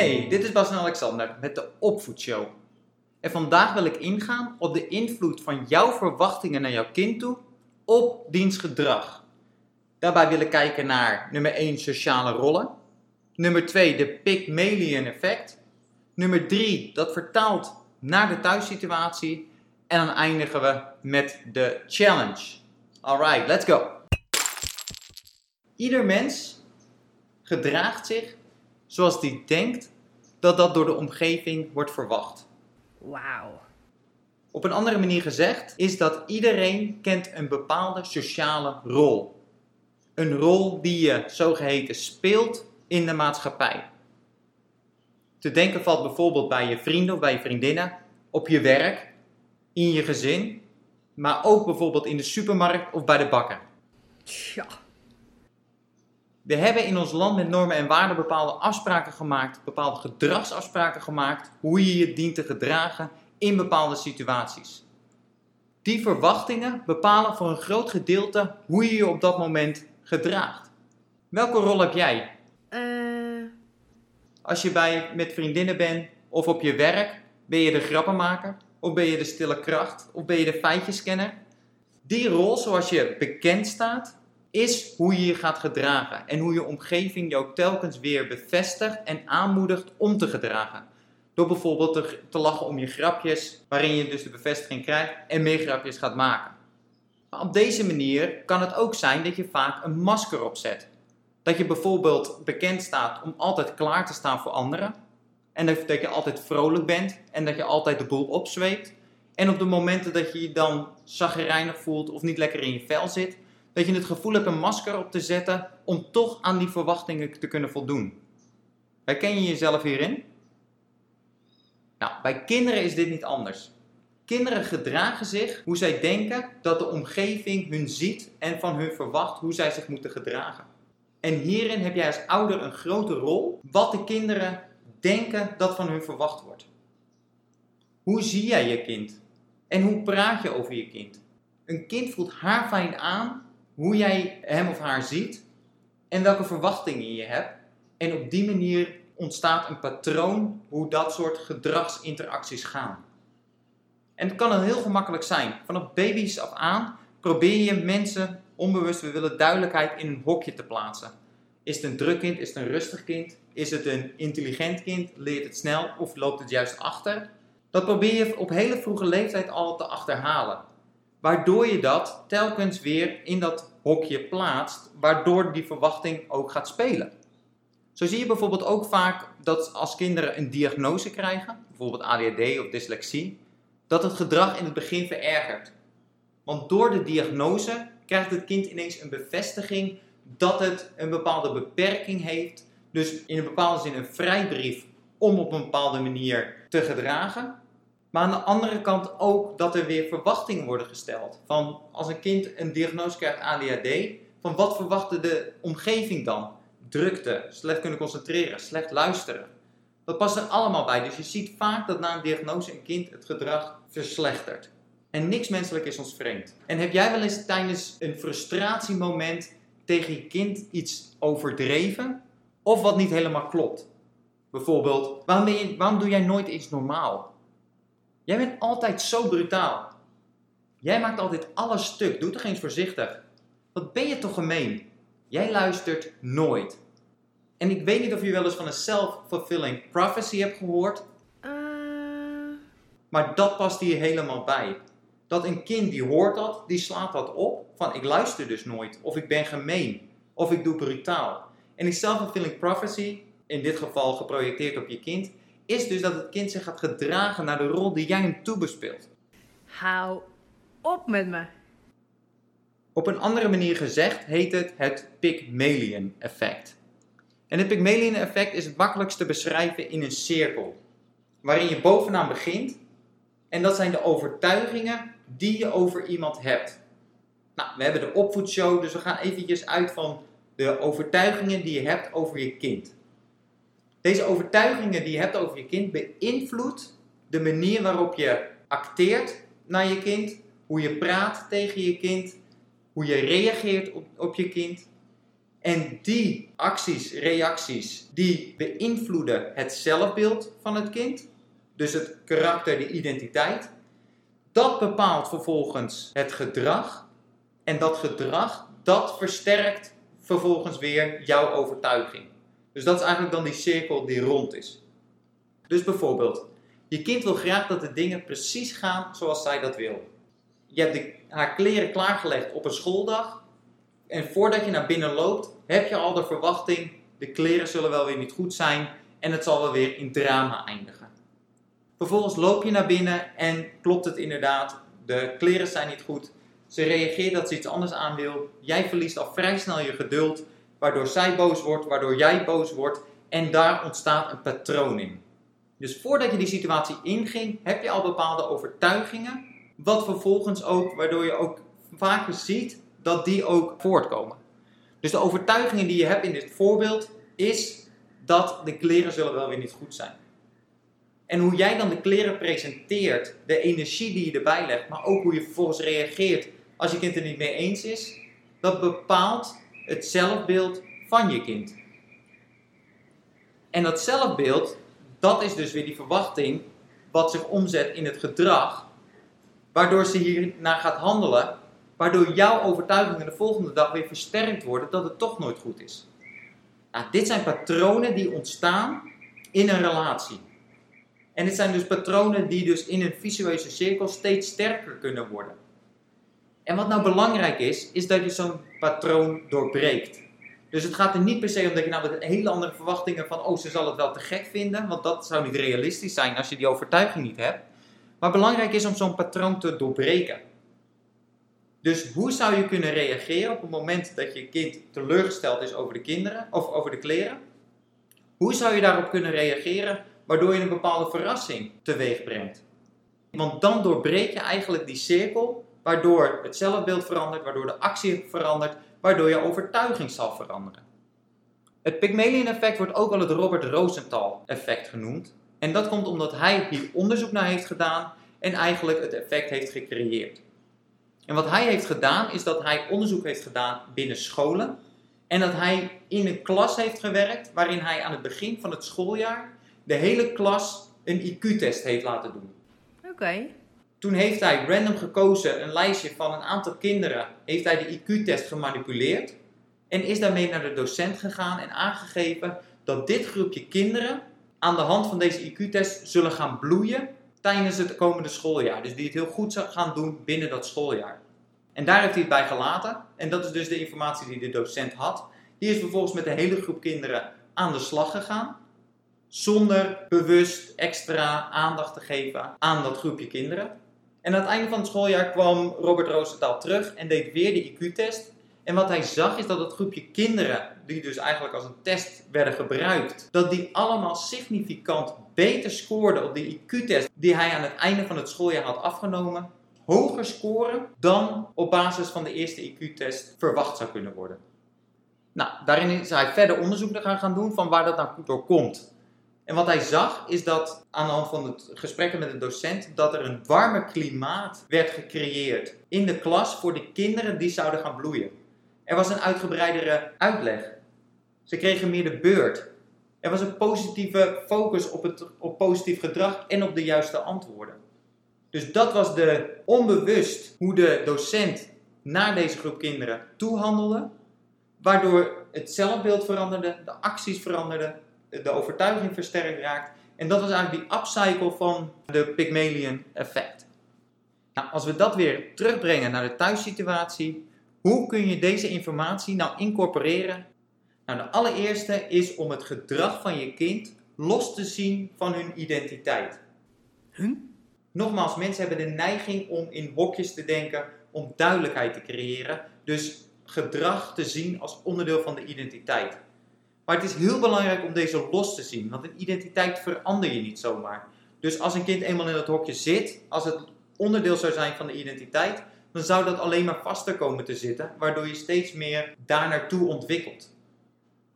Hey, dit is Bas en Alexander met de Opvoedshow. En vandaag wil ik ingaan op de invloed van jouw verwachtingen naar jouw kind toe op diens gedrag. Daarbij willen we kijken naar nummer 1 sociale rollen, nummer 2 de Pygmalion effect, nummer 3 dat vertaalt naar de thuissituatie en dan eindigen we met de challenge. Alright, let's go. Ieder mens gedraagt zich zoals die denkt dat dat door de omgeving wordt verwacht. Wauw. Op een andere manier gezegd is dat iedereen kent een bepaalde sociale rol. Een rol die je zogeheten speelt in de maatschappij. Te denken valt bijvoorbeeld bij je vrienden of bij je vriendinnen, op je werk, in je gezin, maar ook bijvoorbeeld in de supermarkt of bij de bakker. Tja. We hebben in ons land met normen en waarden bepaalde afspraken gemaakt, bepaalde gedragsafspraken gemaakt, hoe je je dient te gedragen in bepaalde situaties. Die verwachtingen bepalen voor een groot gedeelte hoe je je op dat moment gedraagt. Welke rol heb jij? Eh. Als je bij, met vriendinnen bent of op je werk, ben je de grappenmaker? Of ben je de stille kracht? Of ben je de feitjeskenner? Die rol, zoals je bekend staat, is hoe je je gaat gedragen. En hoe je omgeving jou telkens weer bevestigt en aanmoedigt om te gedragen. Door bijvoorbeeld te, lachen om je grapjes, waarin je dus de bevestiging krijgt en meer grapjes gaat maken. Op deze manier kan het ook zijn dat je vaak een masker opzet. Dat je bijvoorbeeld bekend staat om altijd klaar te staan voor anderen. En dat je altijd vrolijk bent en dat je altijd de boel opzweept. En op de momenten dat je je dan zaggerijnig voelt of niet lekker in je vel zit, dat je het gevoel hebt een masker op te zetten om toch aan die verwachtingen te kunnen voldoen. Herken je jezelf hierin? Nou, bij kinderen is dit niet anders. Kinderen gedragen zich hoe zij denken dat de omgeving hun ziet en van hun verwacht hoe zij zich moeten gedragen. En hierin heb jij als ouder een grote rol wat de kinderen denken dat van hun verwacht wordt. Hoe zie jij je kind? En hoe praat je over je kind? Een kind voelt haar fijn aan hoe jij hem of haar ziet en welke verwachtingen je hebt. En op die manier ontstaat een patroon hoe dat soort gedragsinteracties gaan. En het kan heel gemakkelijk zijn. Vanaf baby's af aan probeer je mensen onbewust, we willen duidelijkheid in een hokje te plaatsen. Is het een druk kind? Is het een rustig kind? Is het een intelligent kind? Leert het snel of loopt het juist achter? Dat probeer je op hele vroege leeftijd al te achterhalen. Waardoor je dat telkens weer in dat hokje plaatst, waardoor die verwachting ook gaat spelen. Zo zie je bijvoorbeeld ook vaak dat als kinderen een diagnose krijgen, bijvoorbeeld ADHD of dyslexie, dat het gedrag in het begin verergert. Want door de diagnose krijgt het kind ineens een bevestiging dat het een bepaalde beperking heeft, dus in een bepaalde zin een vrijbrief om op een bepaalde manier te gedragen. Maar aan de andere kant ook dat er weer verwachtingen worden gesteld. Van als een kind een diagnose krijgt ADHD, van wat verwacht de omgeving dan? Drukte, slecht kunnen concentreren, slecht luisteren. Dat past er allemaal bij. Dus je ziet vaak dat na een diagnose een kind het gedrag verslechtert. En niks menselijk is ons vreemd. En heb jij wel eens tijdens een frustratiemoment tegen je kind iets overdreven? Of wat niet helemaal klopt? Bijvoorbeeld, waarom, waarom doe jij nooit iets normaal? Jij bent altijd zo brutaal. Jij maakt altijd alles stuk. Doe toch eens voorzichtig. Wat ben je toch gemeen? Jij luistert nooit. En ik weet niet of je wel eens van een self-fulfilling prophecy hebt gehoord, eh, maar dat past hier helemaal bij. Dat een kind die hoort dat, die slaat dat op van ik luister dus nooit, of ik ben gemeen, of ik doe brutaal. En die self-fulfilling prophecy, in dit geval geprojecteerd op je kind, is dus dat het kind zich gaat gedragen naar de rol die jij hem toebespeelt. hou op met me. Op een andere manier gezegd heet het het Pygmalion effect. En het Pygmalion effect is het makkelijkst te beschrijven in een cirkel, waarin je bovenaan begint en dat zijn de overtuigingen die je over iemand hebt. Nou, we hebben de opvoedshow, dus we gaan eventjes uit van de overtuigingen die je hebt over je kind. Deze overtuigingen die je hebt over je kind beïnvloedt de manier waarop je acteert naar je kind, hoe je praat tegen je kind, hoe je reageert op, op je kind. En die acties, reacties, die beïnvloeden het zelfbeeld van het kind. Dus het karakter, de identiteit. Dat bepaalt vervolgens het gedrag. En dat gedrag, dat versterkt vervolgens weer jouw overtuiging. Dus dat is eigenlijk dan die cirkel die rond is. Dus bijvoorbeeld, je kind wil graag dat de dingen precies gaan zoals zij dat wil. Je hebt de, haar kleren klaargelegd op een schooldag. En voordat je naar binnen loopt, heb je al de verwachting: de kleren zullen wel weer niet goed zijn en het zal wel weer in drama eindigen. Vervolgens loop je naar binnen en klopt het inderdaad, de kleren zijn niet goed. Ze reageert dat ze iets anders aan wil. Jij verliest al vrij snel je geduld, waardoor zij boos wordt, waardoor jij boos wordt. En daar ontstaat een patroon in. Dus voordat je die situatie inging, heb je al bepaalde overtuigingen, wat vervolgens ook, waardoor je ook vaker ziet dat die ook voortkomen. Dus de overtuigingen die je hebt in dit voorbeeld is dat de kleren zullen wel weer niet goed zijn. En hoe jij dan de kleren presenteert, de energie die je erbij legt, maar ook hoe je vervolgens reageert als je kind er niet mee eens is, dat bepaalt het zelfbeeld van je kind. En dat zelfbeeld, dat is dus weer die verwachting wat zich omzet in het gedrag, waardoor ze hiernaar gaat handelen, waardoor jouw overtuigingen de volgende dag weer versterkt worden dat het toch nooit goed is. Nou, dit zijn patronen die ontstaan in een relatie. En dit zijn dus patronen die dus in een visueuze cirkel steeds sterker kunnen worden. En wat nou belangrijk is, is dat je zo'n patroon doorbreekt. Dus het gaat er niet per se om dat je nou met hele andere verwachtingen van, oh, ze zal het wel te gek vinden, want dat zou niet realistisch zijn als je die overtuiging niet hebt. Maar belangrijk is om zo'n patroon te doorbreken. Dus hoe zou je kunnen reageren op het moment dat je kind teleurgesteld is over de kinderen of over de kleren? Hoe zou je daarop kunnen reageren waardoor je een bepaalde verrassing teweeg brengt? Want dan doorbreek je eigenlijk die cirkel waardoor het zelfbeeld verandert, waardoor de actie verandert, waardoor je overtuiging zal veranderen. Het Pygmalion effect wordt ook wel het Robert Rosenthal effect genoemd. En dat komt omdat hij hier onderzoek naar heeft gedaan en eigenlijk het effect heeft gecreëerd. En wat hij heeft gedaan is dat hij onderzoek heeft gedaan binnen scholen en dat hij in een klas heeft gewerkt waarin hij aan het begin van het schooljaar de hele klas een IQ-test heeft laten doen. Oké. Toen heeft hij random gekozen een lijstje van een aantal kinderen, heeft hij de IQ-test gemanipuleerd en is daarmee naar de docent gegaan en aangegeven dat dit groepje kinderen aan de hand van deze IQ-test zullen gaan bloeien tijdens het komende schooljaar. Dus die het heel goed gaan doen binnen dat schooljaar. En daar heeft hij het bij gelaten. En dat is dus de informatie die de docent had. Die is vervolgens met de hele groep kinderen aan de slag gegaan. Zonder bewust extra aandacht te geven aan dat groepje kinderen. En aan het einde van het schooljaar kwam Robert Roosendaal terug en deed weer de IQ-test. En wat hij zag is dat het groepje kinderen, die dus eigenlijk als een test werden gebruikt, dat die allemaal significant beter scoorden op de IQ-test die hij aan het einde van het schooljaar had afgenomen, hoger scoren dan op basis van de eerste IQ-test verwacht zou kunnen worden. Nou, daarin is hij verder onderzoek gaan, gaan doen van waar dat nou door komt. En wat hij zag is dat aan de hand van het gesprekken met de docent dat er een warmer klimaat werd gecreëerd in de klas voor de kinderen die zouden gaan bloeien. Er was een uitgebreidere uitleg. Ze kregen meer de beurt. Er was een positieve focus op, het, op positief gedrag en op de juiste antwoorden. Dus dat was de onbewust hoe de docent naar deze groep kinderen toehandelde, waardoor het zelfbeeld veranderde, de acties veranderden, de overtuiging versterkt raakt. En dat was eigenlijk die upcycle van de Pygmalion effect. Nou, als we dat weer terugbrengen naar de thuissituatie, hoe kun je deze informatie nou incorporeren? Nou, de allereerste is om het gedrag van je kind los te zien van hun identiteit. Huh? Nogmaals, mensen hebben de neiging om in hokjes te denken, om duidelijkheid te creëren. Dus gedrag te zien als onderdeel van de identiteit. Maar het is heel belangrijk om deze los te zien, want een identiteit verander je niet zomaar. Dus als een kind eenmaal in dat hokje zit, als het onderdeel zou zijn van de identiteit, dan zou dat alleen maar vaster komen te zitten, waardoor je steeds meer daar naartoe ontwikkelt.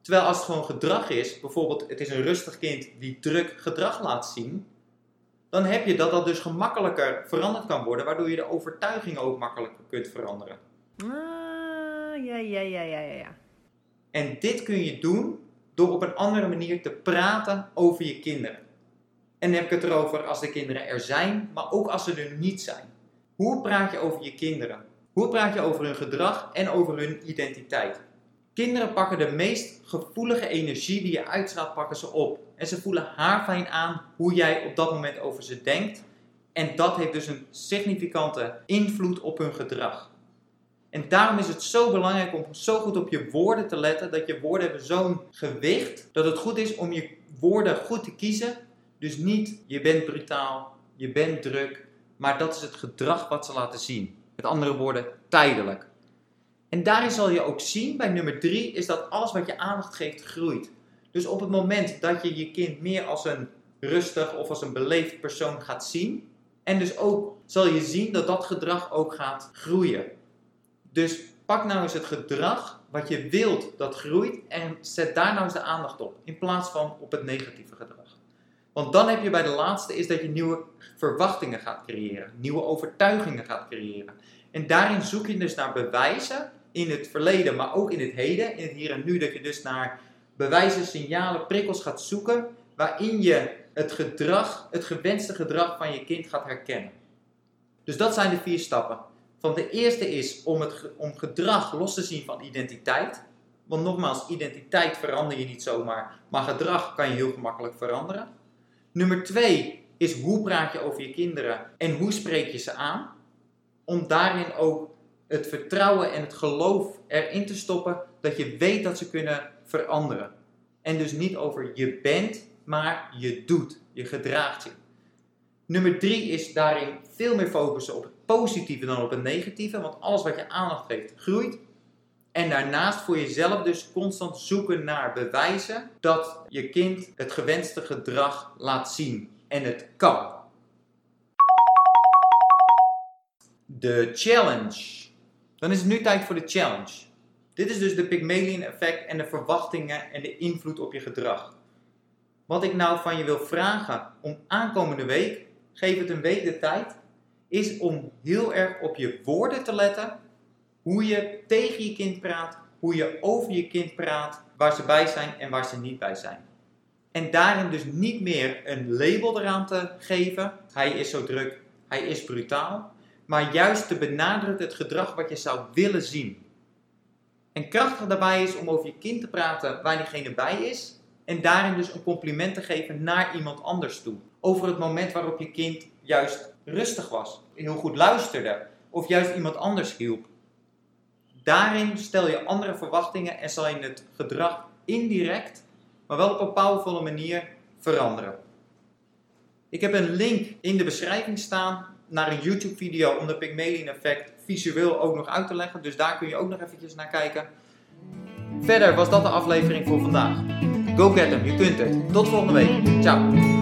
Terwijl als het gewoon gedrag is, bijvoorbeeld het is een rustig kind die druk gedrag laat zien, dan heb je dat dat dus gemakkelijker veranderd kan worden, waardoor je de overtuiging ook makkelijker kunt veranderen. Ah, ja, ja, ja, ja, ja, ja. En dit kun je doen door op een andere manier te praten over je kinderen. En dan heb ik het erover als de kinderen er zijn, maar ook als ze er niet zijn. Hoe praat je over je kinderen? Hoe praat je over hun gedrag en over hun identiteit? Kinderen pakken de meest gevoelige energie die je uitstraalt, pakken ze op. En ze voelen haarfijn aan hoe jij op dat moment over ze denkt. En dat heeft dus een significante invloed op hun gedrag. En daarom is het zo belangrijk om zo goed op je woorden te letten, dat je woorden hebben zo'n gewicht, dat het goed is om je woorden goed te kiezen. Dus niet je bent brutaal, je bent druk, maar dat is het gedrag wat ze laten zien. Met andere woorden, tijdelijk. En daarin zal je ook zien, bij nummer drie, is dat alles wat je aandacht geeft groeit. Dus op het moment dat je je kind meer als een rustig of als een beleefd persoon gaat zien, en dus ook zal je zien dat dat gedrag ook gaat groeien. Dus pak nou eens het gedrag wat je wilt dat groeit en zet daar nou eens de aandacht op, in plaats van op het negatieve gedrag. Want dan heb je bij de laatste is dat je nieuwe verwachtingen gaat creëren, nieuwe overtuigingen gaat creëren. En daarin zoek je dus naar bewijzen in het verleden, maar ook in het heden, in het hier en nu, dat je dus naar bewijzen, signalen, prikkels gaat zoeken, waarin je het gedrag, het gewenste gedrag van je kind gaat herkennen. Dus dat zijn de vier stappen. Van de eerste is om, het, om gedrag los te zien van identiteit. Want nogmaals, identiteit verander je niet zomaar, maar gedrag kan je heel gemakkelijk veranderen. Nummer twee is hoe praat je over je kinderen en hoe spreek je ze aan. Om daarin ook het vertrouwen en het geloof erin te stoppen dat je weet dat ze kunnen veranderen. En dus niet over je bent, maar je doet, je gedraagt je. Nummer drie is daarin veel meer focussen op het positieve dan op het negatieve, want alles wat je aandacht geeft groeit. En daarnaast voor jezelf dus constant zoeken naar bewijzen dat je kind het gewenste gedrag laat zien en het kan. De challenge. Dan is het nu tijd voor de challenge. Dit is dus de Pygmalion effect en de verwachtingen en de invloed op je gedrag. Wat ik nou van je wil vragen om aankomende week, geef het een week de tijd, is om heel erg op je woorden te letten. Hoe je tegen je kind praat, hoe je over je kind praat, waar ze bij zijn en waar ze niet bij zijn. En daarin dus niet meer een label eraan te geven. Hij is zo druk, hij is brutaal maar juist te benadrukken het gedrag wat je zou willen zien. En krachtig daarbij is om over je kind te praten waar diegene bij is en daarin dus een compliment te geven naar iemand anders toe. Over het moment waarop je kind juist rustig was, heel goed luisterde of juist iemand anders hielp. Daarin stel je andere verwachtingen en zal je het gedrag indirect, maar wel op een powervolle manier veranderen. Ik heb een link in de beschrijving staan naar een YouTube video om de Pygmalion effect visueel ook nog uit te leggen. Dus daar kun je ook nog eventjes naar kijken. Verder was dat de aflevering voor vandaag. Go get them, je kunt het. Tot volgende week. Ciao.